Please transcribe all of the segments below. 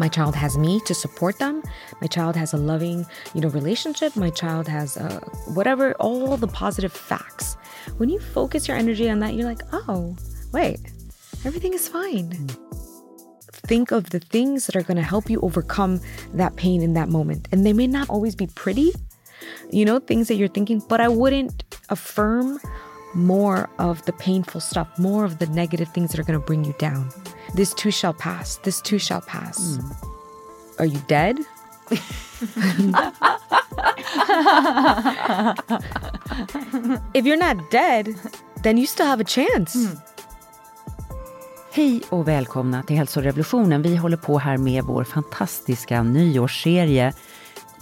My child has me to support them. My child has a loving, you know, relationship. My child has uh, whatever, all the positive facts. When you focus your energy on that, you're like, oh, wait, everything is fine. Think of the things that are going to help you overcome that pain in that moment. And they may not always be pretty, you know, things that you're thinking, but I wouldn't affirm more of the painful stuff, more of the negative things that are going to bring you down. This too shall pass. This too shall pass. Are you dead? if you're not dead, then you still have a chance. Hmm. Hej och välkomna till Hälsorevolutionen. Vi håller på här med vår fantastiska nyårsserie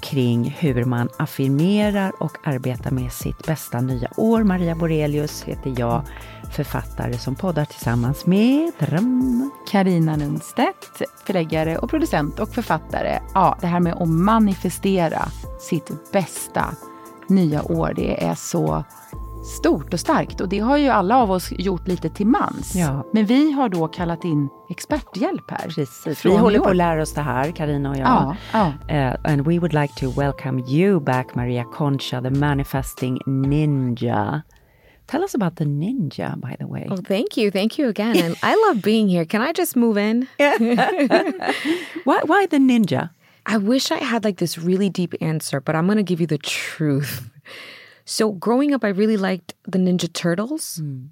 kring hur man affirmerar och arbetar med sitt bästa nya år. Maria Borelius heter jag, författare som poddar tillsammans med Karina Lundstedt, förläggare och producent och författare. Ja, det här med att manifestera sitt bästa nya år, det är så stort och starkt. Och det har ju alla av oss gjort lite till mans. Ja. Men vi har då kallat in experthjälp här. Precis. Vi håller på att lära oss det här, Karina och jag. Ja, ja. Uh, and we would like to welcome you back, Maria Concha, the manifesting ninja. Tell us about the ninja, by the way. Oh, thank you. Thank you again. I, I love being here. Can I just move in? Why, why the ninja? I wish I had like this really deep answer, but I'm going to give you the truth. So, growing up, I really liked the Ninja Turtles. Mm.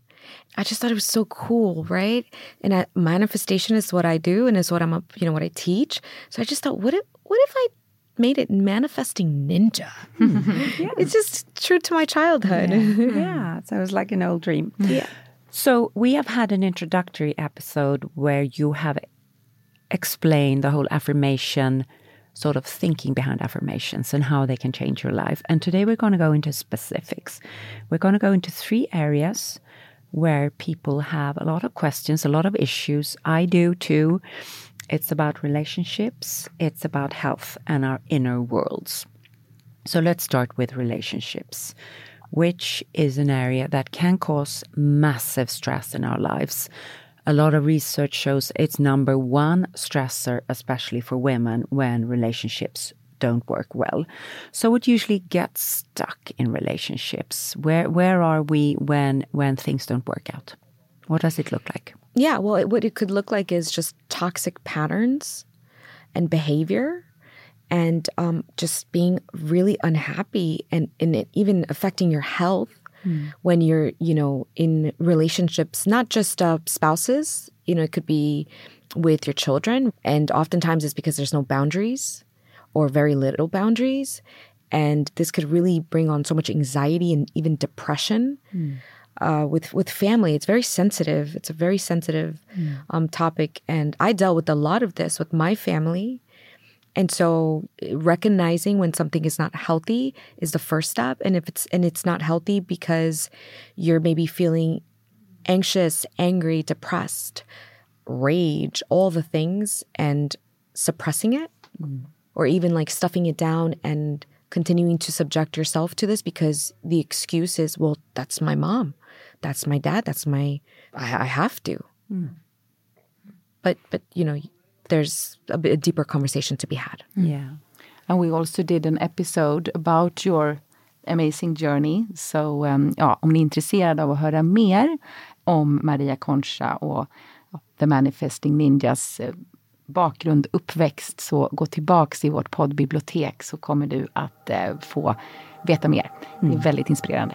I just thought it was so cool, right? And I, manifestation is what I do, and is what I'm, a, you know, what I teach. So I just thought, what if, what if I made it manifesting ninja? Hmm. It's just true to my childhood. yeah, so it was like an old dream. Yeah. So we have had an introductory episode where you have explained the whole affirmation sort of thinking behind affirmations and how they can change your life. And today we're going to go into specifics. We're going to go into three areas where people have a lot of questions, a lot of issues. I do too. It's about relationships, it's about health and our inner worlds. So let's start with relationships, which is an area that can cause massive stress in our lives. A lot of research shows it's number one stressor, especially for women, when relationships don't work well. So what usually gets stuck in relationships? Where where are we when when things don't work out? What does it look like? Yeah, well, it, what it could look like is just toxic patterns and behavior and um, just being really unhappy and, and it even affecting your health when you're, you know, in relationships, not just uh, spouses, you know, it could be with your children. And oftentimes it's because there's no boundaries or very little boundaries. And this could really bring on so much anxiety and even depression uh, with with family. It's very sensitive. It's a very sensitive um, topic, and I dealt with a lot of this with my family. And so, eh, recognizing when something is not healthy is the first step. And if it's and it's not healthy because you're maybe feeling anxious, angry, depressed, rage, all the things, and suppressing it, mm. or even like stuffing it down and continuing to subject yourself to this because the excuse is, well, that's my mom, that's my dad, that's my, I, I have to. Hmm. But but you know, there's a, bit, a deeper conversation to be had. Yeah. And we also did an episode about your amazing journey. Så um, ja, om ni är intresserade av att höra mer om Maria Concha och ja, The Manifesting Ninjas eh, bakgrund, uppväxt, så gå tillbaks i vårt poddbibliotek så kommer du att eh, få veta mer. Det är väldigt inspirerande.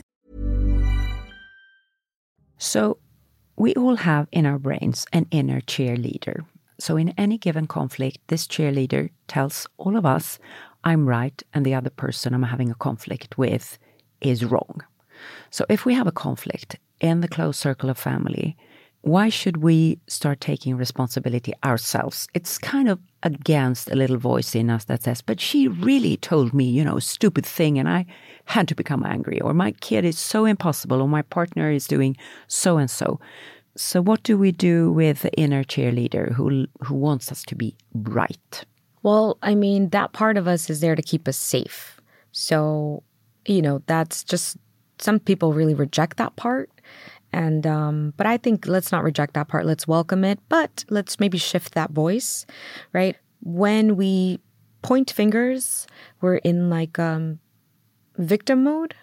So, we all have in our brains an inner cheerleader. So, in any given conflict, this cheerleader tells all of us, I'm right, and the other person I'm having a conflict with is wrong. So, if we have a conflict in the close circle of family, why should we start taking responsibility ourselves? It's kind of against a little voice in us that says, but she really told me, you know, stupid thing and I had to become angry, or my kid is so impossible, or my partner is doing so and so. So, what do we do with the inner cheerleader who, who wants us to be right? Well, I mean, that part of us is there to keep us safe. So, you know, that's just some people really reject that part. And, um, but I think let's not reject that part. Let's welcome it, but let's maybe shift that voice, right? When we point fingers, we're in like, um, victim mode,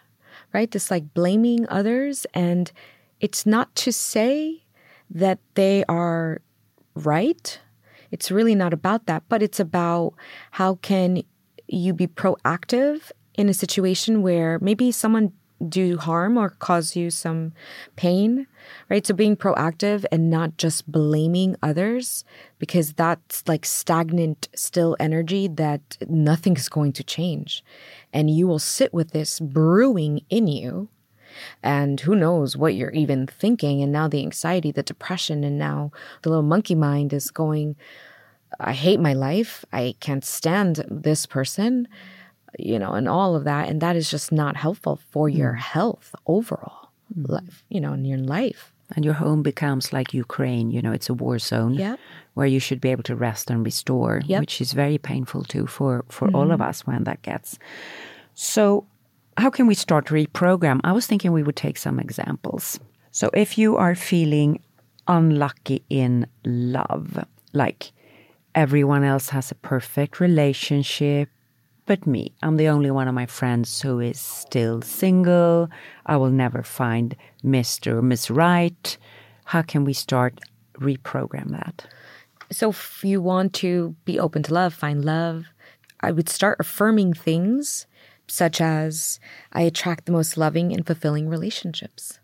right? This like blaming others. And it's not to say that they are right. It's really not about that, but it's about how can you be proactive in a situation where maybe someone do harm or cause you some pain, right? So being proactive and not just blaming others because that's like stagnant, still energy that nothing's going to change. And you will sit with this brewing in you. And who knows what you're even thinking. And now the anxiety, the depression, and now the little monkey mind is going, I hate my life. I can't stand this person you know, and all of that. And that is just not helpful for your health overall, Mm. life, you know, in your life. And your home becomes like Ukraine, you know, it's a war zone where you should be able to rest and restore, Yep. which is very painful too for, for all of us when that gets. So, how can we start to reprogram? I was thinking we would take some examples. So, if you are feeling unlucky in love, like everyone else has a perfect relationship, but me, I'm the only one of my friends who is still single. I will never find Mr. or Miss Right. How can we start reprogram that? So if you want to be open to love, find love, I would start affirming things such as I attract the most loving and fulfilling relationships.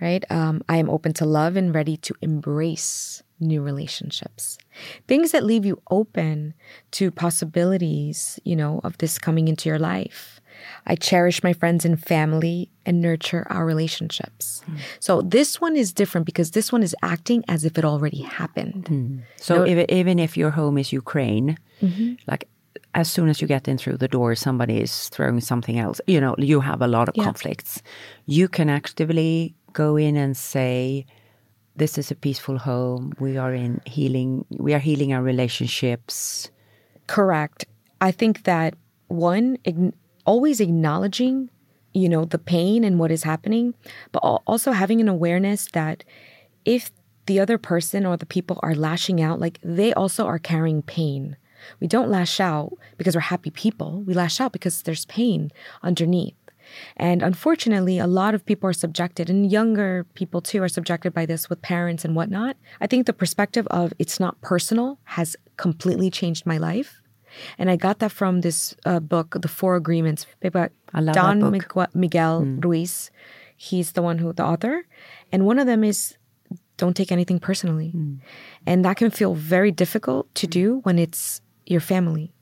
Right? Um, I am open to love and ready to embrace new relationships. Things that leave you open to possibilities, you know, of this coming into your life. I cherish my friends and family and nurture our relationships. Hmm. So this one is different because this one is acting as if it already happened. Hmm. So even, even if your home is Ukraine, mm-hmm. like as soon as you get in through the door, somebody is throwing something else. You know, you have a lot of Yeah. conflicts. You can actively go in and say, "This is a peaceful home. We are in healing. We are healing our relationships." Correct. I think that one, always acknowledging, you know, the pain and what is happening, but also having an awareness that if the other person or the people are lashing out, like they also are carrying pain. We don't lash out because we're happy people. We lash out because there's pain underneath. And unfortunately, a lot of people are subjected, and younger people too are subjected by this with parents and whatnot. I think the perspective of it's not personal has completely changed my life. And I got that from this uh, book, The Four Agreements, by uh, Don book. Migu- Miguel Ruiz. He's the one who, the author. And one of them is don't take anything personally. And that can feel very difficult to do when it's your family.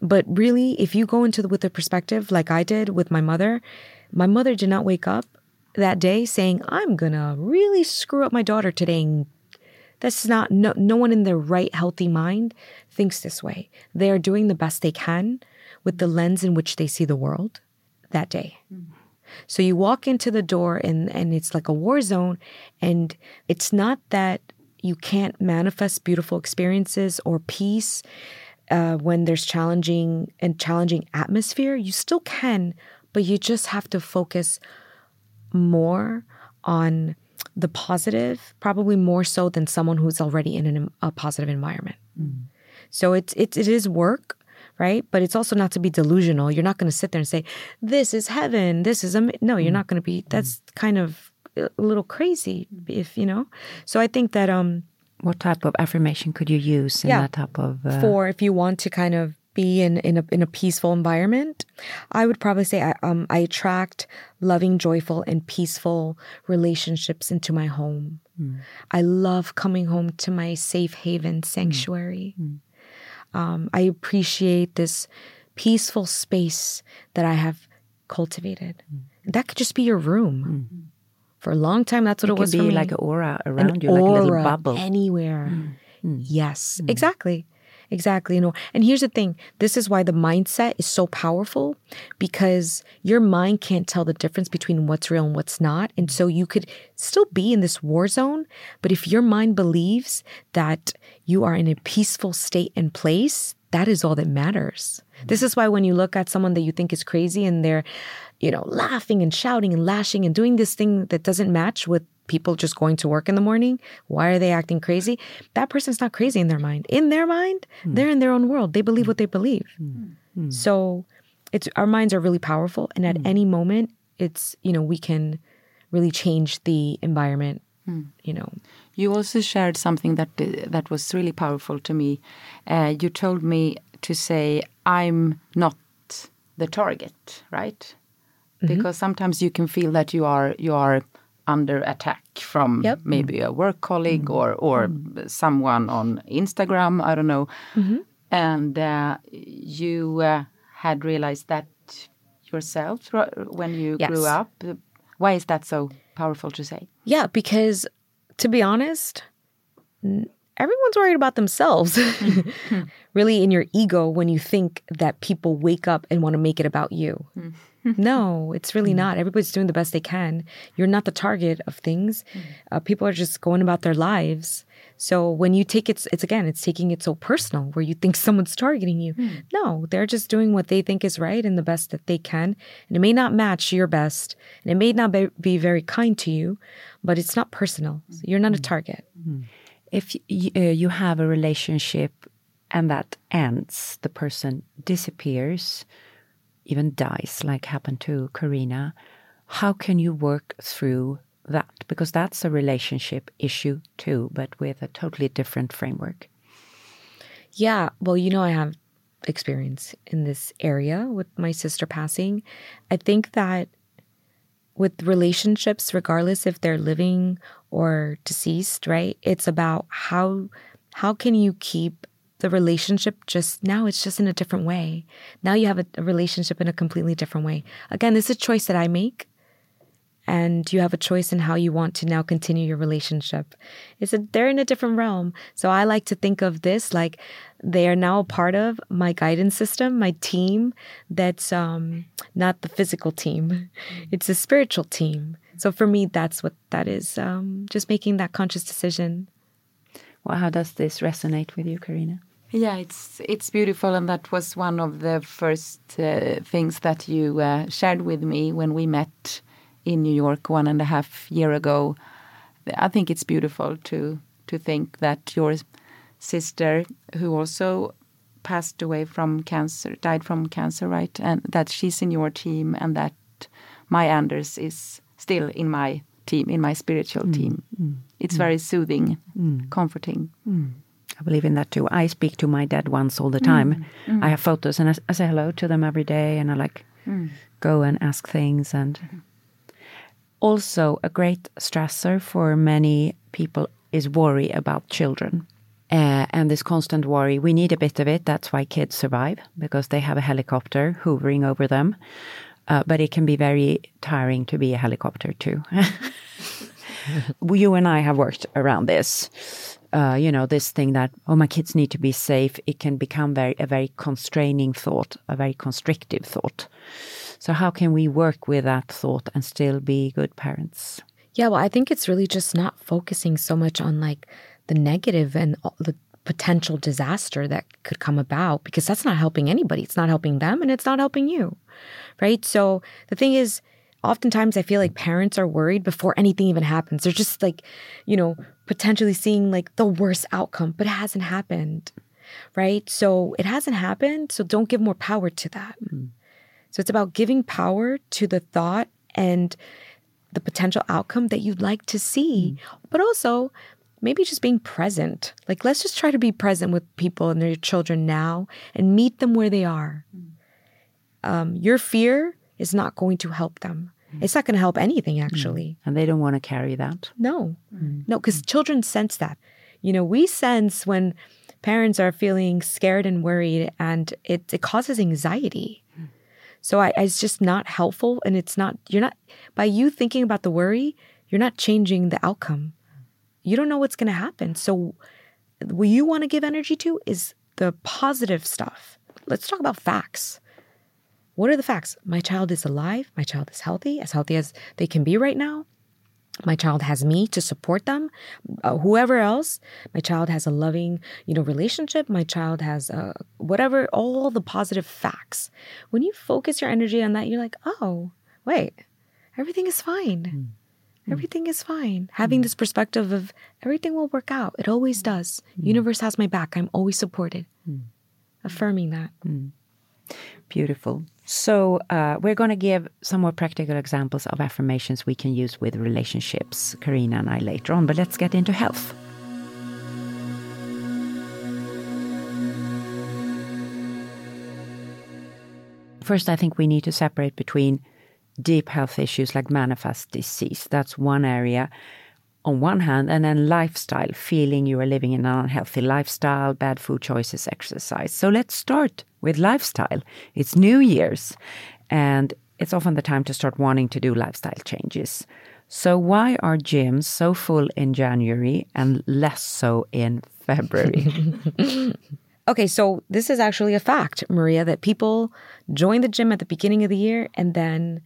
But really, if you go into the, with the perspective like I did with my mother, my mother did not wake up that day saying, I'm going to really screw up my daughter today. And that's not, no, no one in their right, healthy mind thinks this way. They are doing the best they can with the lens in which they see the world that day. Mm-hmm. So you walk into the door and, and it's like a war zone. And it's not that you can't manifest beautiful experiences or peace uh, when there's challenging and challenging atmosphere. You still can, but you just have to focus more on the positive, probably more so than someone who's already in an, a positive environment. So it's it, it is work, right? But it's also not to be delusional. You're not going to sit there and say, "This is heaven. This is am-. no." You're not going to be. That's kind of a little crazy, if you know. So I think that um What type of affirmation could you use in Yeah. that type of? Uh, for if you want to kind of be in in a in a peaceful environment, I would probably say I um I attract loving, joyful, and peaceful relationships into my home. I love coming home to my safe haven sanctuary. Um, I appreciate this peaceful space that I have cultivated. That could just be your room. For a long time, that's what it, it was could for be me like an aura an around you, like a little bubble. anywhere. Mm. Mm. Yes, mm. exactly. Exactly. You know, and here's the thing this is why the mindset is so powerful because your mind can't tell the difference between what's real and what's not. And so you could still be in this war zone, but if your mind believes that you are in a peaceful state and place, that is all that matters. This is why when you look at someone that you think is crazy and they're, you know, laughing and shouting and lashing and doing this thing that doesn't match with people just going to work in the morning, why are they acting crazy? That person's not crazy in their mind. In their mind, hmm. they're in their own world. They believe hmm. what they believe. Hmm. So it's our minds are really powerful and at any moment it's, you know, we can really change the environment, you know. You also shared something that uh, that was really powerful to me. Uh, you told me to say, "I'm not the target," right? Mm-hmm. Because sometimes you can feel that you are you are under attack from Yep. maybe a work colleague mm-hmm. or or mm-hmm. someone on Instagram. I don't know, and uh, you uh, had realized that yourself when you grew up. Why is that so powerful to say? Yeah, because to be honest, n- everyone's worried about themselves. really, in your ego, when you think that people wake up and want to make it about you. Mm-hmm. no, it's really mm-hmm. not. Everybody's doing the best they can. You're not the target of things. Mm. Uh, people are just going about their lives. So when you take it, it's again, it's taking it so personal where you think someone's targeting you. Mm. No, they're just doing what they think is right and the best that they can. And it may not match your best and it may not be, be very kind to you, but it's not personal. So mm. you're not a target. Mm-hmm. if y- uh, you have a relationship and that ends, the person disappears, even dies, like happened to Carina, how can you work through that? Because that's a relationship issue too, but with a totally different framework. Yeah. Well, you know, I have experience in this area with my sister passing. I think that with relationships, regardless if they're living or deceased, right? It's about how how can you keep the relationship just now it's just in a different way. Now you have a, a relationship in a completely different way. Again, this is a choice that I make and you have a choice in how you want to now continue your relationship. It's a, they're in a different realm. So I like to think of this like they are now a part of my guidance system, my team. That's um, not the physical team; it's a spiritual team. So for me, that's what that is. Um, just making that conscious decision. Well, how does this resonate with you, Carina? Yeah, it's it's beautiful, and that was one of the first uh, things that you uh, shared with me when we met in New York one and a half year ago. I think it's beautiful to to think that your sister, who also passed away from cancer, died from cancer, right, and that she's in your team, and that my Anders is still in my team, in my spiritual team. It's very soothing, comforting. I believe in that too. I speak to my dead ones all the time. I have photos and I, I say hello to them every day and I like go and ask things and also a great stressor for many people is worry about children. Uh, and this constant worry, we need a bit of it. That's why kids survive because they have a helicopter hovering over them. uh, but it can be very tiring to be a helicopter too. you and I have worked around this. Uh, you know, this thing that oh, my kids need to be safe. It can become very a very constraining thought, a very constrictive thought. So how can we work with that thought and still be good parents? Yeah, well, I think it's really just not focusing so much on like the negative and the potential disaster that could come about because that's not helping anybody. It's not helping them and it's not helping you. Right? So the thing is, oftentimes I feel like parents are worried before anything even happens. They're just like, you know, potentially seeing like the worst outcome, but it hasn't happened. Right? So it hasn't happened. So don't give more power to that. Mm. So it's about giving power to the thought and the potential outcome that you'd like to see, mm. but also maybe just being present. Like, let's just try to be present with people and their children now and meet them where they are. Mm. Um, your fear is not going to help them. Mm. It's not going to help anything, mm. actually. And they don't want to carry that. No, mm. no, because children sense that. You know, we sense when parents are feeling scared and worried, and it, it causes anxiety. Mm. So I, it's just not helpful. And it's not, you're not, by you thinking about the worry, you're not changing the outcome. You don't know what's going to happen. So what you want to give energy to is the positive stuff. Let's talk about facts. What are the facts? My child is alive. My child is healthy, as healthy as they can be right now. My child has me to support them. Uh, whoever else, my child has a loving, you know, relationship. My child has uh, whatever, all the positive facts. When you focus your energy on that, you're like, oh, wait, everything is fine. Mm. Everything is fine. Having this perspective of everything will work out. It always does. Mm. Universe has my back. I'm always supported. Mm. Affirming that. Mm. Beautiful. So, uh, we're going to give some more practical examples of affirmations we can use with relationships, Carina and I later on, but let's get into health. First, I think we need to separate between deep health issues like manifest disease. That's one area on one hand, and then lifestyle, feeling you are living in an unhealthy lifestyle, bad food choices, exercise. So let's start with lifestyle. It's New Year's, and it's often the time to start wanting to do lifestyle changes. So, why are gyms so full in January and less so in February? okay, so this is actually a fact, Maria, that people join the gym at the beginning of the year and then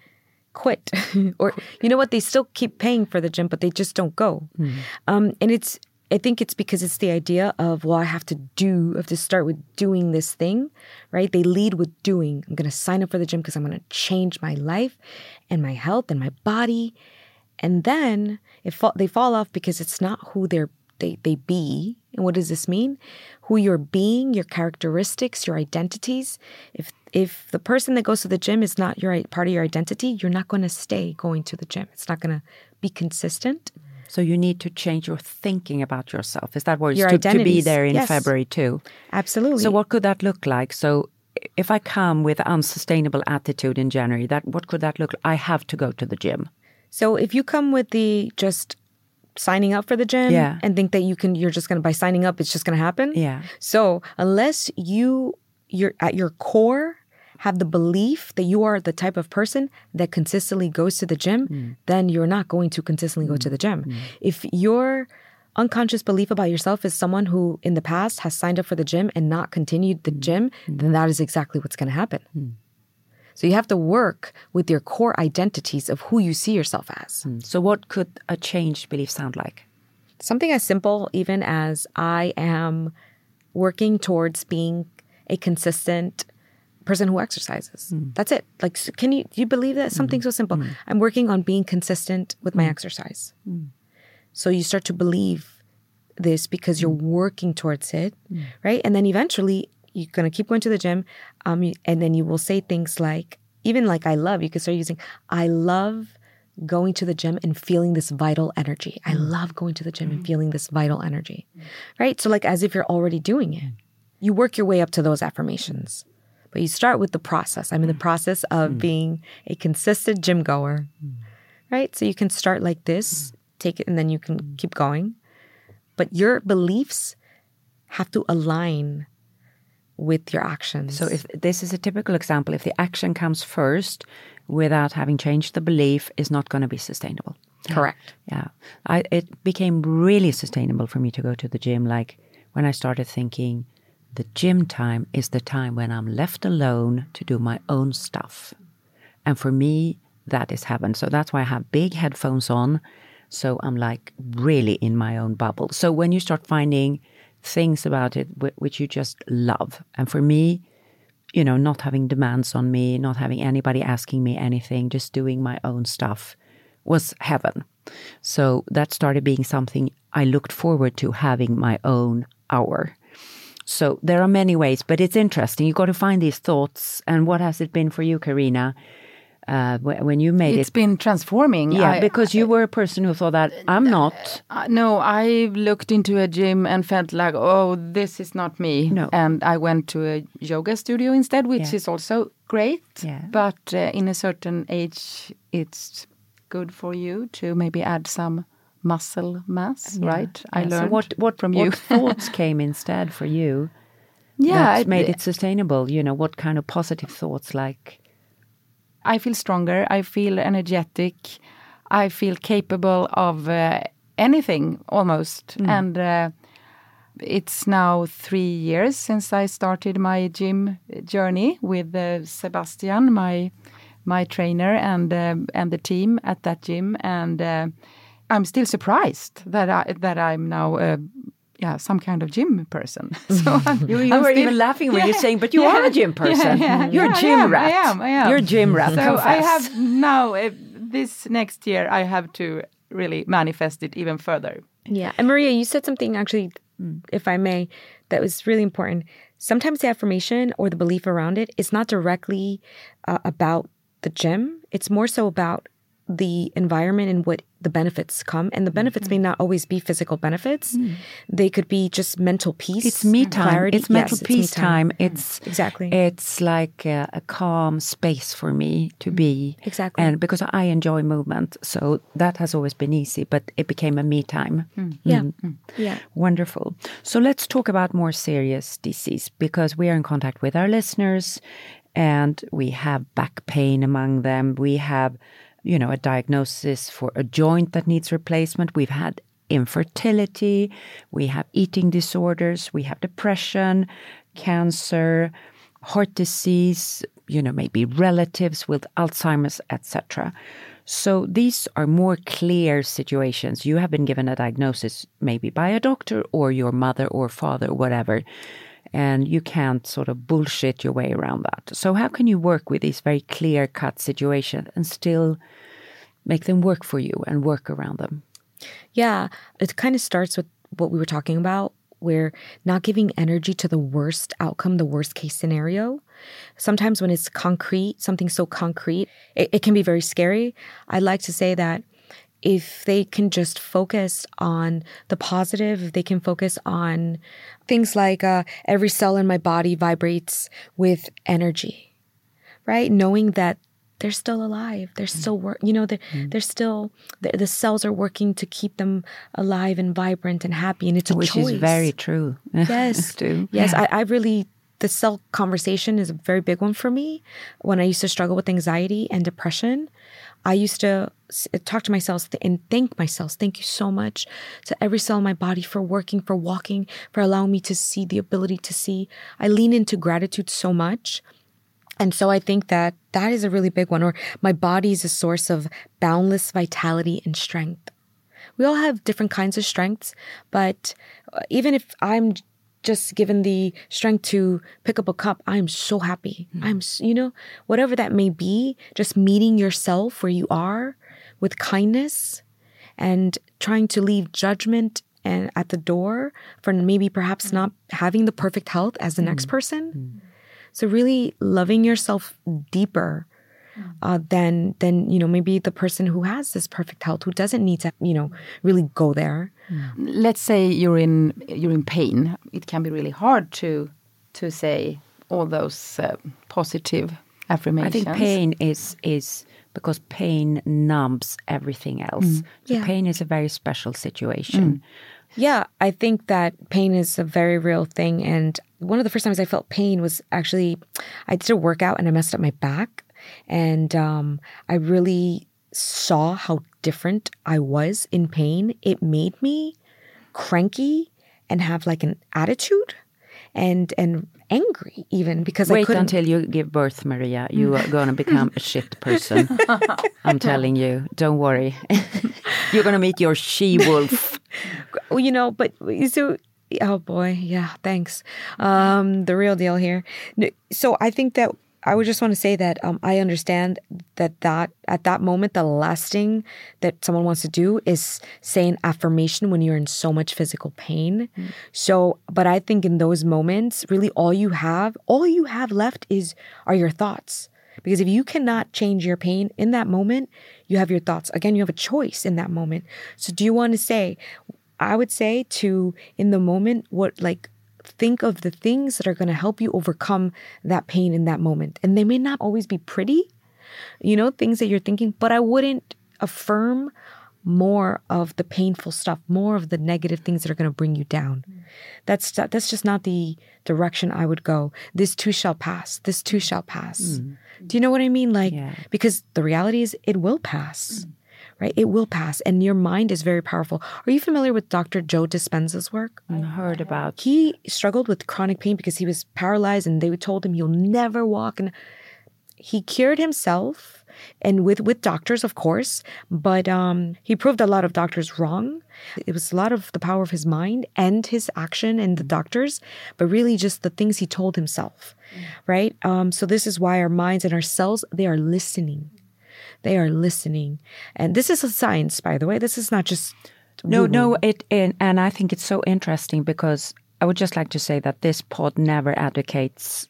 quit. or, you know what, they still keep paying for the gym, but they just don't go. Mm. Um, and it's I think it's because it's the idea of, well, I have to do, I have to start with doing this thing, right? They lead with doing. I'm going to sign up for the gym because I'm going to change my life and my health and my body. And then it fa- they fall off because it's not who they're, they, they be. And what does this mean? Who you're being, your characteristics, your identities. If if the person that goes to the gym is not your part of your identity, you're not going to stay going to the gym. It's not going to be consistent. So you need to change your thinking about yourself. Is that what your to, to be there in yes. February too? Absolutely. So what could that look like? So if I come with unsustainable attitude in January, that what could that look like? I have to go to the gym. So if you come with the just signing up for the gym yeah. and think that you can you're just going to by signing up it's just going to happen. Yeah. So unless you you're at your core have the belief that you are the type of person that consistently goes to the gym, mm. then you're not going to consistently go to the gym. Mm. If your unconscious belief about yourself is someone who in the past has signed up for the gym and not continued the mm. gym, then that is exactly what's going to happen. Mm. So you have to work with your core identities of who you see yourself as. Mm. So what could a changed belief sound like? Something as simple even as I am working towards being a consistent person who exercises. Mm. That's it. Like, can you do you believe that something mm. so simple? Mm. I'm working on being consistent with my mm. exercise. Mm. So you start to believe this because you're mm. working towards it, right? And then eventually you're gonna keep going to the gym, um, and then you will say things like, even like I love. You can start using I love going to the gym and feeling this vital energy. I love going to the gym and feeling this vital energy, right? So like as if you're already doing it. You work your way up to those affirmations. But you start with the process. I'm in the mm. process of mm. being a consistent gym goer, mm. right? So you can start like this, mm. take it, and then you can mm. keep going. But your beliefs have to align with your actions. So if this is a typical example, if the action comes first, without having changed the belief is not going to be sustainable. Correct. Yeah. I, it became really sustainable for me to go to the gym. Like when I started thinking, the gym time is the time when I'm left alone to do my own stuff. And for me, that is heaven. So that's why I have big headphones on. So I'm like really in my own bubble. So when you start finding things about it which you just love, and for me, you know, not having demands on me, not having anybody asking me anything, just doing my own stuff was heaven. So that started being something I looked forward to having my own hour. So there are many ways, but it's interesting. You've got to find these thoughts. And what has it been for you, Carina? Uh, when you made It's it, it's been transforming. yeah, I- because you were a person who thought that I'm not. Uh, no, I looked into a gym and felt like, oh, this is not me. No. And I went to a yoga studio instead, which Yeah. is also great. Yeah. But uh, in a certain age, it's good for you to maybe add some muscle mass, right? I learned so what what from what you. thoughts came instead for you? yeah, that it- made it sustainable. You know, what kind of positive thoughts like I feel stronger. I feel energetic. I feel capable of uh, anything almost. And uh, it's now three years since I started my gym journey with uh, Sebastian, my my trainer, and um and the team at that gym. And uh, I'm still surprised that I that I'm now. Uh, yeah, some kind of gym person. So I'm, You, you I'm were still- even laughing when Yeah, you're saying, but you yeah, are a gym person. yeah, yeah, You're yeah, a gym I am, rat. I am. I am. You're a gym rat. So I have now uh, this next year. I have to really manifest it even further. Yeah. And Maria, you said something actually, if I may, that was really important. Sometimes the affirmation or the belief around it is not directly uh, about the gym, it's more so about the environment and what the benefits come. And the benefits may mm-hmm. not always be physical benefits, mm. they could be just mental peace. It's me time. clarity. It's mental Yes, it's me peace time. Mm. It's Exactly. It's like a, a calm space for me to mm. be. Exactly. And because I enjoy movement, so that has always been easy. But it became a me time. Yeah. Yeah. Wonderful. So let's talk about more serious disease because we are in contact with our listeners and we have back pain among them. We have, you know, a diagnosis for a joint that needs replacement. We've had infertility. We have eating disorders. We have depression, cancer, heart disease, you know, maybe relatives with Alzheimer's, etc. So these are more clear situations. You have been given a diagnosis maybe by a doctor or your mother or father, whatever, and you can't sort of bullshit your way around that. So how can you work with these very clear cut situations and still make them work for you and work around them? Yeah, it kind of starts with what we were talking about, where not giving energy to the worst outcome, the worst case scenario. Sometimes when it's concrete, something so concrete, it, it can be very scary. I like to say that if they can just focus on the positive, if they can focus on things like uh, every cell in my body vibrates with energy, right? Knowing that they're still alive. They're still work. You know, they're they're still the, the cells are working to keep them alive and vibrant and happy. And it's a Which choice. is very true. yes, too. yes. I, I really the cell conversation is a very big one for me. When I used to struggle with anxiety and depression, I used to talk to myself and thank myself. Thank you so much to every cell in my body for working, for walking, for allowing me to see the ability to see. I lean into gratitude so much. And so I think that that is a really big one. Or my body is a source of boundless vitality and strength. We all have different kinds of strengths, but uh, even if I'm just given the strength to pick up a cup, I'm so happy. Hmm. I'm, you know, whatever that may be, just meeting yourself where you are with kindness and trying to leave judgment and at the door for maybe perhaps hmm. not having the perfect health as the next hmm. person. So really loving yourself deeper uh, than than you know maybe the person who has this perfect health who doesn't need to you know really go there. Let's say you're in you're in pain. It can be really hard to to say all those uh, positive affirmations. I think pain is is because pain numbs everything else. So Yeah. pain is a very special situation. Yeah, I think that pain is a very real thing. And one of the first times I felt pain was actually I did a workout and I messed up my back. And um, I really saw how different I was in pain. It made me cranky and have like an attitude and and angry even because I Wait couldn't until you give birth, Maria. You are going to become a shit person. I'm telling you. Don't worry. You're going to meet your she wolf. Well, you know, but so oh boy, yeah, thanks. Um, the real deal here. So I think that I would just want to say that um, I understand that that at that moment, the last thing that someone wants to do is say an affirmation when you're in so much physical pain. So, but I think in those moments, really, all you have, all you have left is are your thoughts. Because if you cannot change your pain in that moment, you have your thoughts. Again, you have a choice in that moment. So, do you want to say, I would say to in the moment, what like think of the things that are going to help you overcome that pain in that moment. And they may not always be pretty, you know, things that you're thinking, but I wouldn't affirm more of the painful stuff, more of the negative things that are going to bring you down. Mm. That's that's just not the direction I would go. This too shall pass. This too shall pass. Mm. Do you know what I mean? Like Yeah. because the reality is it will pass. Mm. Right? It will pass and your mind is very powerful. Are you familiar with Dr. Joe Dispenza's work? I heard about. He struggled with chronic pain because he was paralyzed and they told him you'll never walk and he cured himself and with with doctors of course but um he proved a lot of doctors wrong it was a lot of the power of his mind and his action and the doctors but really just the things he told himself right um so this is why our minds and our cells they are listening they are listening. And this is a science by the way. This is not just No, no, it and, and I think it's so interesting because I would just like to say that this pod never advocates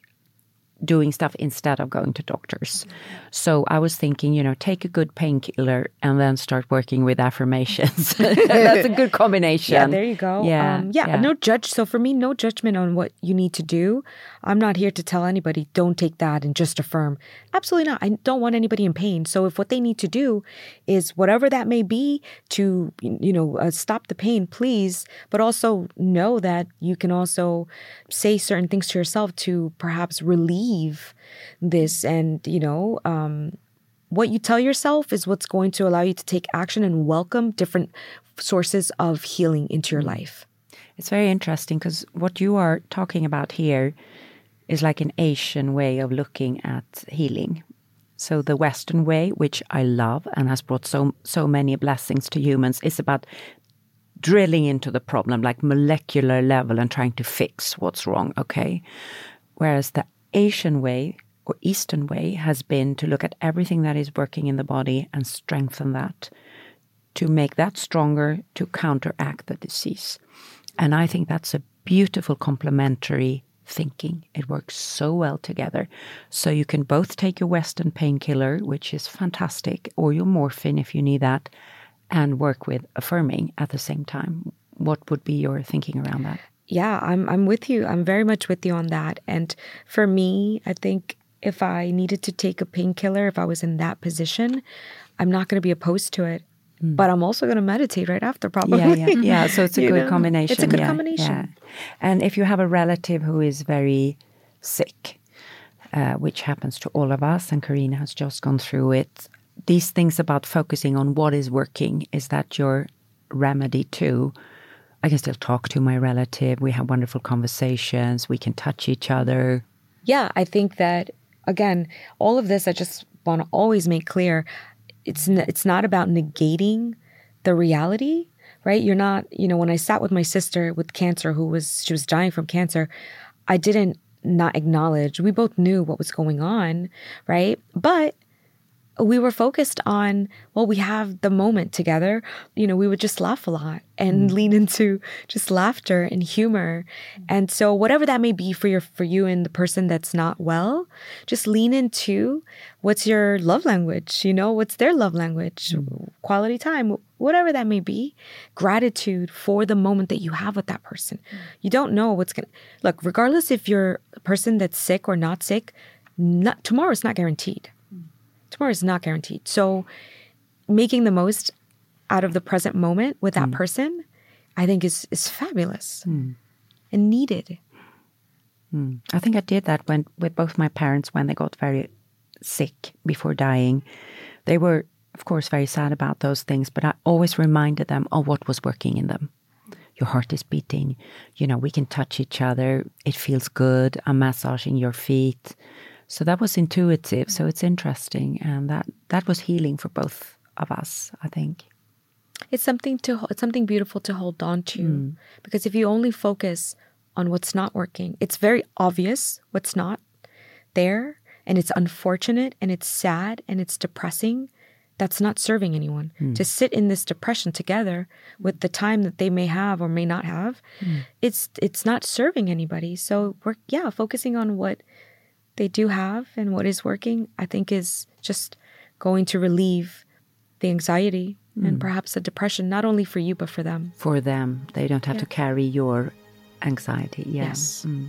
doing stuff instead of going to doctors. So I was thinking, you know, take a good painkiller and then start working with affirmations. That's a good combination. Yeah, there you go. Yeah, um, yeah, yeah. No judge. So for me, no judgment on what you need to do. I'm not here to tell anybody don't take that and just affirm. Absolutely not. I don't want anybody in pain. So if what they need to do is whatever that may be to you know uh, stop the pain, please. But also know that you can also say certain things to yourself to perhaps relieve this and you know. Um, what you tell yourself is what's going to allow you to take action and welcome different sources of healing into your life. It's very interesting because what you are talking about here is like an Asian way of looking at healing. So the Western way, which I love and has brought so so many blessings to humans, is about drilling into the problem like molecular level and trying to fix what's wrong, okay? Whereas the Asian way or Eastern way has been to look at everything that is working in the body and strengthen that to make that stronger to counteract the disease. And I think that's a beautiful complementary thinking. It works so well together. So you can both take your Western painkiller, which is fantastic, or your morphine if you need that, and work with affirming at the same time. What would be your thinking around that? Yeah, I'm I'm with you. I'm very much with you on that. And for me, I think if I needed to take a painkiller, if I was in that position, I'm not going to be opposed to it. But I'm also going to meditate right after, probably. Yeah, yeah, yeah. So it's a good know, combination. It's a good yeah, combination. Yeah. And if you have a relative who is very sick, uh, which happens to all of us, and Carina has just gone through it, these things about focusing on what is working is that your remedy too. I can still talk to my relative. We have wonderful conversations. We can touch each other. yeah, I think that again, all of this I just want to always make clear it's n- it's not about negating the reality, right? You're not, you know, when I sat with my sister with cancer who was she was dying from cancer, I didn't not acknowledge. We both knew what was going on, right? But we were focused on well we have the moment together. You know we would just laugh a lot and mm. lean into just laughter and humor. Mm. And so whatever that may be for your for you and the person that's not well just lean into what's your love language you know what's their love language mm. quality time whatever that may be. Gratitude for the moment that you have with that person. You don't know what's going to look regardless if you're a person that's sick or not sick not, tomorrow's not guaranteed tomorrow is not guaranteed. So making the most out of the present moment with that mm. person, I think is is fabulous mm. and needed. Mm. I think I did that when with both my parents when they got very sick before dying, they were, of course, very sad about those things, but I always reminded them of what was working in them. Your heart is beating, you know, we can touch each other, it feels good, I'm massaging your feet. So that was intuitive, so it's interesting, and that, that was healing for both of us, I think. It's something to it's something beautiful to hold on to mm. because if you only focus on what's not working, it's very obvious what's not there and it's unfortunate and it's sad and it's depressing. That's not serving anyone. Mm. To sit in this depression together with the time that they may have or may not have, mm. it's it's not serving anybody. So we're yeah, focusing on what they do have and what is working, I think is just going to relieve the anxiety and perhaps the depression, not only for you, but for them. For them, they don't have to carry your anxiety. Yeah. Yes. Mm.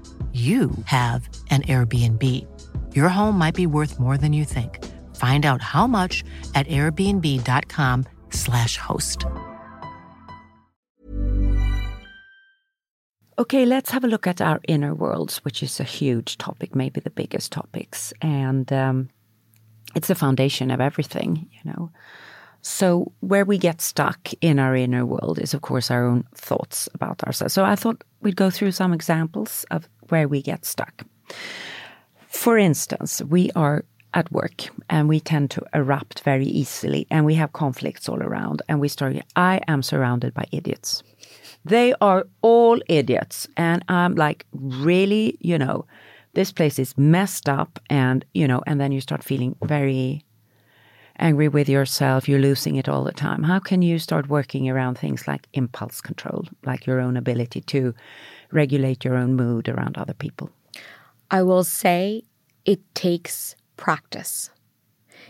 you have an Airbnb. Your home might be worth more than you think. Find out how much at airbnb.com/slash host. Okay, let's have a look at our inner worlds, which is a huge topic, maybe the biggest topics. And um, it's the foundation of everything, you know. So, where we get stuck in our inner world is, of course, our own thoughts about ourselves. So, I thought we'd go through some examples of where we get stuck. For instance, we are at work and we tend to erupt very easily and we have conflicts all around and we start, I am surrounded by idiots. They are all idiots. And I'm like, really, you know, this place is messed up and, you know, and then you start feeling very angry with yourself, you're losing it all the time. How can you start working around things like impulse control, like your own ability to regulate your own mood around other people? I will say it takes practice.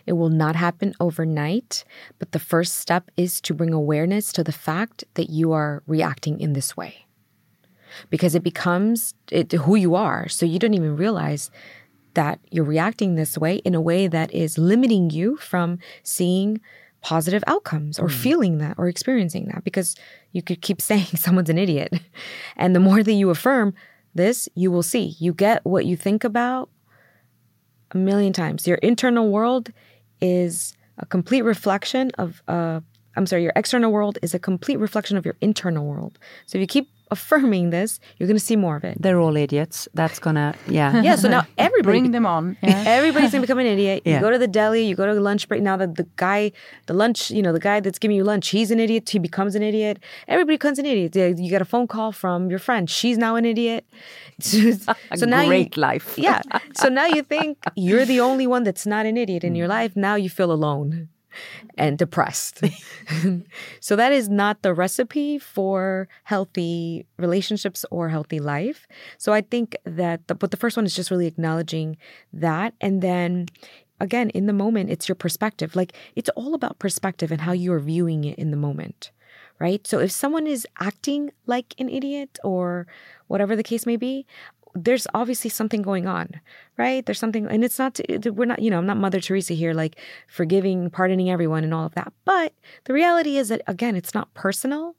It will not happen overnight, but the first step is to bring awareness to the fact that you are reacting in this way. Because it becomes it, who you are. So you don't even realize that you're reacting this way in a way that is limiting you from seeing positive outcomes or hmm. feeling that or experiencing that because you could keep saying someone's an idiot. And the more that you affirm this, you will see. You get what you think about a million times. Your internal world is a complete reflection of uh I'm sorry, your external world is a complete reflection of your internal world. So if you keep affirming this, you're going to see more of it. They're all idiots. That's gonna, yeah. Yeah, so now everybody Bring them on. Yeah. Everybody's gonna become an idiot. You go to the deli, you go to the lunch break. Now that the guy, the lunch, you know, the guy that's giving you lunch, he's an idiot. He becomes an idiot. Everybody becomes an idiot. You get a phone call from your friend. She's now an idiot. so now great you, life. yeah. So now you think you're the only one that's not an idiot in your mm. life. Now you feel alone and depressed. so that is not the recipe for healthy relationships or healthy life. So I think that the, but the first one is just really acknowledging that and then again in the moment it's your perspective. Like it's all about perspective and how you are viewing it in the moment. right? So if someone is acting like an idiot or whatever the case may be, there's obviously something going on, right? There's something, and it's not, we're not, you know, I'm not Mother Teresa here, like forgiving, pardoning everyone and all of that. But the reality is that, again, it's not personal.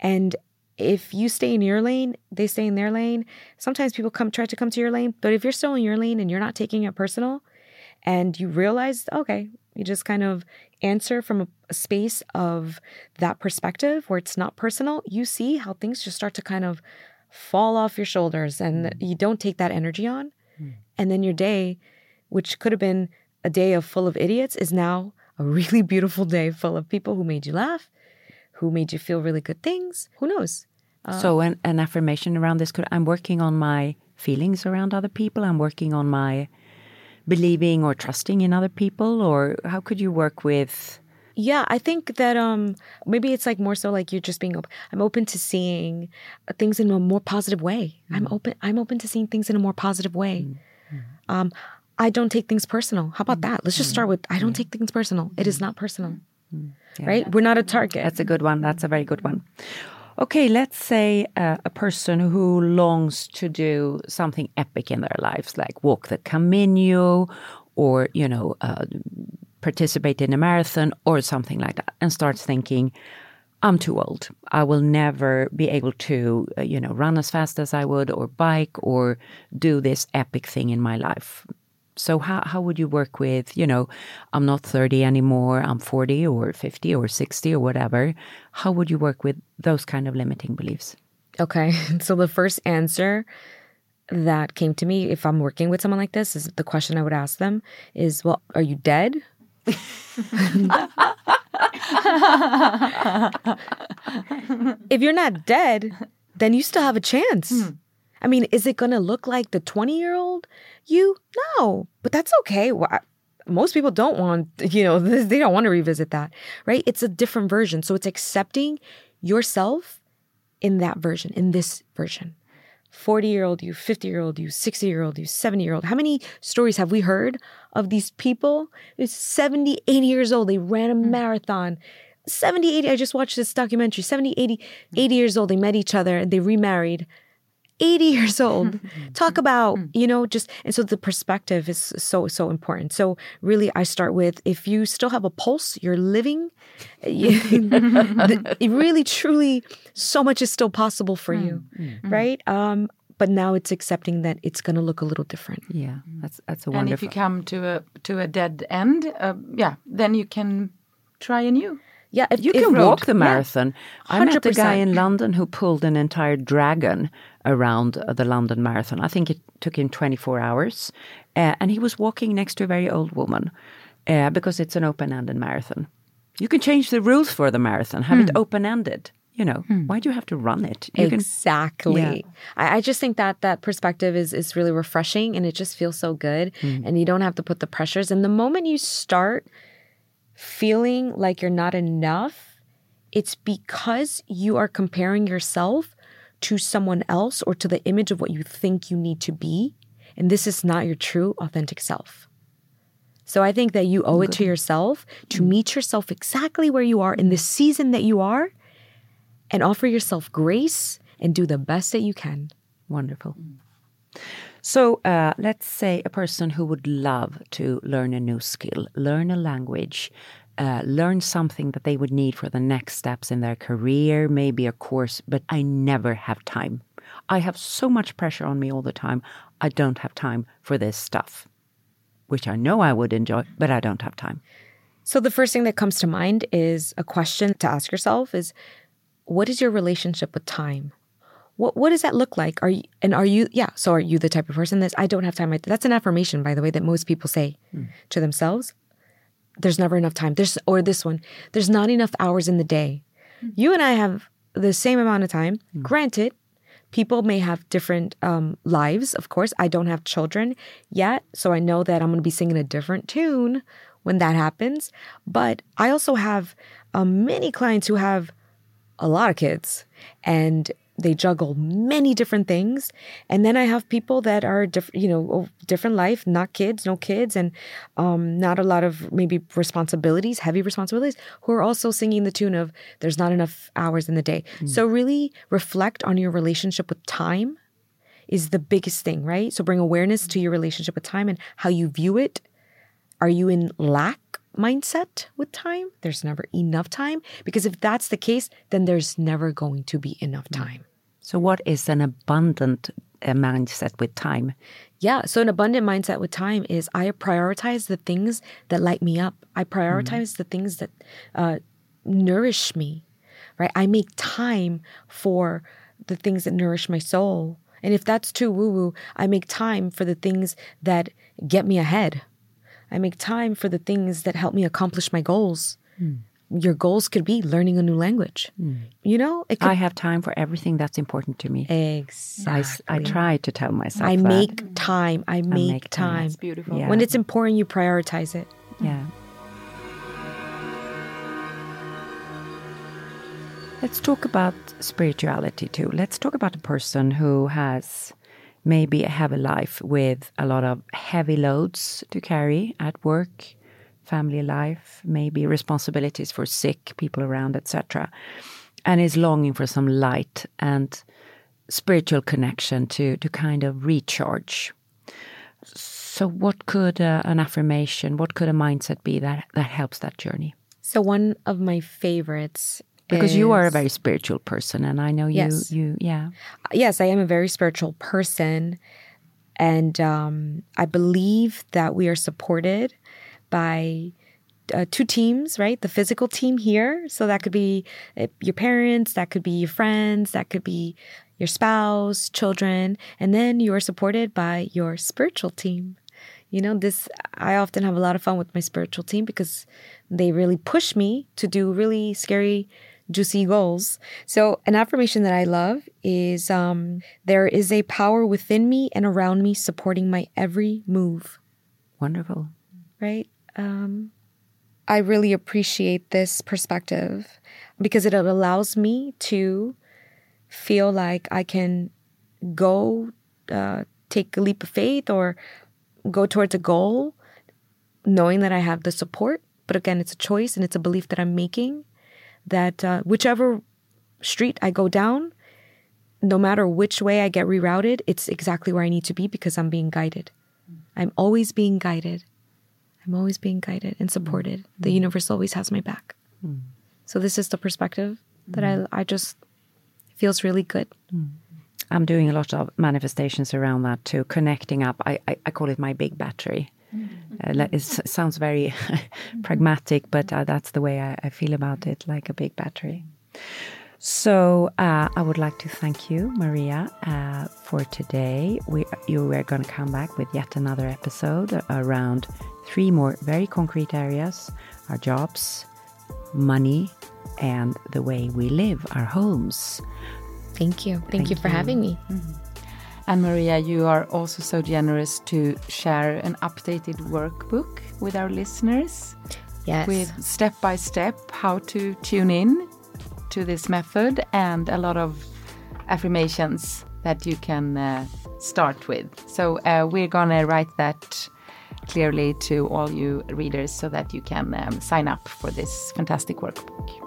And if you stay in your lane, they stay in their lane. Sometimes people come try to come to your lane, but if you're still in your lane and you're not taking it personal and you realize, okay, you just kind of answer from a, a space of that perspective where it's not personal, you see how things just start to kind of fall off your shoulders and mm. you don't take that energy on. Hmm. And then your day, which could have been a day of full of idiots, is now a really beautiful day full of people who made you laugh, who made you feel really good things. Who knows? Uh, so an, an affirmation around this could I'm working on my feelings around other people. I'm working on my believing or trusting in other people or how could you work with Yeah, I think that um maybe it's like more so like you're just being mm. open. I'm open to seeing things in a more positive way. I'm open I'm open to seeing things in a more positive way. Um I don't take things personal. How about that? Let's just start with I don't take things personal. It is not personal. Right? We're not a target. That's a good one. That's a very good one. Okay, let's say uh, a person who longs to do something epic in their lives, like walk the Camino or, you know, uh, participate in a marathon or something like that, and starts thinking, I'm too old. I will never be able to, uh, you know, run as fast as I would or bike or do this epic thing in my life. So how how would you work with, you know, I'm not 30 anymore, I'm 40 or 50 or 60 or whatever. How would you work with those kind of limiting beliefs? Okay. So the first answer that came to me if I'm working with someone like this is the question I would ask them is, well, are you dead? if you're not dead, then you still have a chance. Hmm. I mean, is it going to look like the 20 year old you? No, but that's okay. Why- Most people don't want, you know, they don't want to revisit that, right? It's a different version. So it's accepting yourself in that version, in this version. 40 year old you, 50 year old you, 60 year old you, 70 year old. How many stories have we heard of these people? It's 70, 80 years old. They ran a hmm. marathon. 70, 80. I just watched this documentary. 70, 80, 80 years old. They met each other and they remarried. 80 years old. Talk about, mm. you know, just, and so the perspective is so, so important. So really, I start with if you still have a pulse, you're living, eh, the- it really, truly, so much is still possible for you, mm. Mm. right? Um, but now it's accepting that it's going to look a little different. Yeah, that's that's a wonderful. And if you come to a to a dead end, uh, yeah, then you can try a new. Yeah, if You if can road- walk the yeah. marathon. I met a guy in London who pulled an entire dragon around uh, the London Marathon. I think it took him 24 hours. Uh, and he was walking next to a very old woman uh, because it's an open ended marathon. You can change the rules for the marathon, have it open ended. You know, why do you have to run it? You can, exactly. Yeah. I, I just think that that perspective is is really refreshing, and it just feels so good. Mm. And you don't have to put the pressures. And the moment you start feeling like you're not enough, it's because you are comparing yourself to someone else or to the image of what you think you need to be, and this is not your true, authentic self. So I think that you owe it to yourself to mm. meet yourself exactly where you are in the mm. season that you are and offer yourself grace and do the best that you can. Wonderful. Mm. So uh, let's say a person who would love to learn a new skill, learn a language, uh, learn something that they would need for the next steps in their career, maybe a course, but I never have time. I have so much pressure on me all the time. I don't have time for this stuff, which I know I would enjoy, but I don't have time. So the first thing that comes to mind is a question to ask yourself is what is your relationship with time? What what does that look like? Are you and are you yeah, so are you the type of person that I don't have time. That's an affirmation by the way that most people say to themselves. There's never enough time. There's or this one, there's not enough hours in the day. You and I have the same amount of time. Granted, people may have different um, lives, of course. I don't have children yet, so I know that I'm going to be singing a different tune when that happens. But I also have um, many clients who have a lot of kids, and they juggle many different things. And then I have people that are different, you know, different life, not kids, no kids, and um, not a lot of maybe responsibilities, heavy responsibilities, who are also singing the tune of "There's not enough hours in the day." Mm. So really reflect on your relationship with time is the biggest thing, right? So bring awareness to your relationship with time and how you view it. Are you in lack mindset with time? There's never enough time. Because if that's the case, then there's never going to be enough mm. time. So, what is an abundant uh, mindset with time? Yeah. So, an abundant mindset with time is I prioritize the things that light me up, I prioritize mm. the things that uh, nourish me, right? I make time for the things that nourish my soul. And if that's too woo woo, I make time for the things that get me ahead. I make time for the things that help me accomplish my goals. Mm. Your goals could be learning a new language. Mm. You know, could, I have time for everything that's important to me. Exactly. I, I try to tell myself. I that. make time. I make, I make time. time. It's beautiful. Yeah. When it's important, you prioritize it. Yeah. Let's talk about spirituality too. Let's talk about a person who has maybe have a life with a lot of heavy loads to carry at work, family life, maybe responsibilities for sick people around, etc. And is longing for some light and spiritual connection to to kind of recharge. So, what could uh, an affirmation, what could a mindset be that that helps that journey? So, one of my favorites because is, you are a very spiritual person and i know you yes. you yeah. Yes i am a very spiritual person and um, i believe that we are supported by uh, two teams right? The physical team here. So that could be uh, your parents that could be your friends that could be your spouse children and then you are supported by your spiritual team. You know this i often have a lot of fun with my spiritual team because they really push me to do really scary juicy goals. So, an affirmation that I love is um, there is a power within me and around me supporting my every move. Wonderful. Right? Um, I really appreciate this perspective because it allows me to feel like I can go uh, take a leap of faith or go towards a goal knowing that I have the support. But again, it's a choice and it's a belief that I'm making that uh, whichever street I go down, no matter which way I get rerouted, it's exactly where I need to be because I'm being guided. I'm always being guided. I'm always being guided and supported. Mm-hmm. The universe always has my back. Mm-hmm. So this is the perspective that mm-hmm. I I just feels really good. Mm. I'm doing a lot of manifestations around that too, connecting up. I, I, I call it my big battery. Uh, it sounds very pragmatic, but uh, that's the way I, I, feel about it, like a big battery. So uh, I would like to thank you, Maria, uh, for today. We you are going to come back with yet another episode around three more very concrete areas: our jobs, money, and the way we live, our homes. Thank you. Thank, thank you for you. having me. Mm -hmm. And Maria, you are also so generous to share an updated workbook with our listeners. Yes. With step by step how to tune in to this method and a lot of affirmations that you can uh, start with. So uh, we're going to write that clearly to all you readers so that you can um, sign up for this fantastic workbook.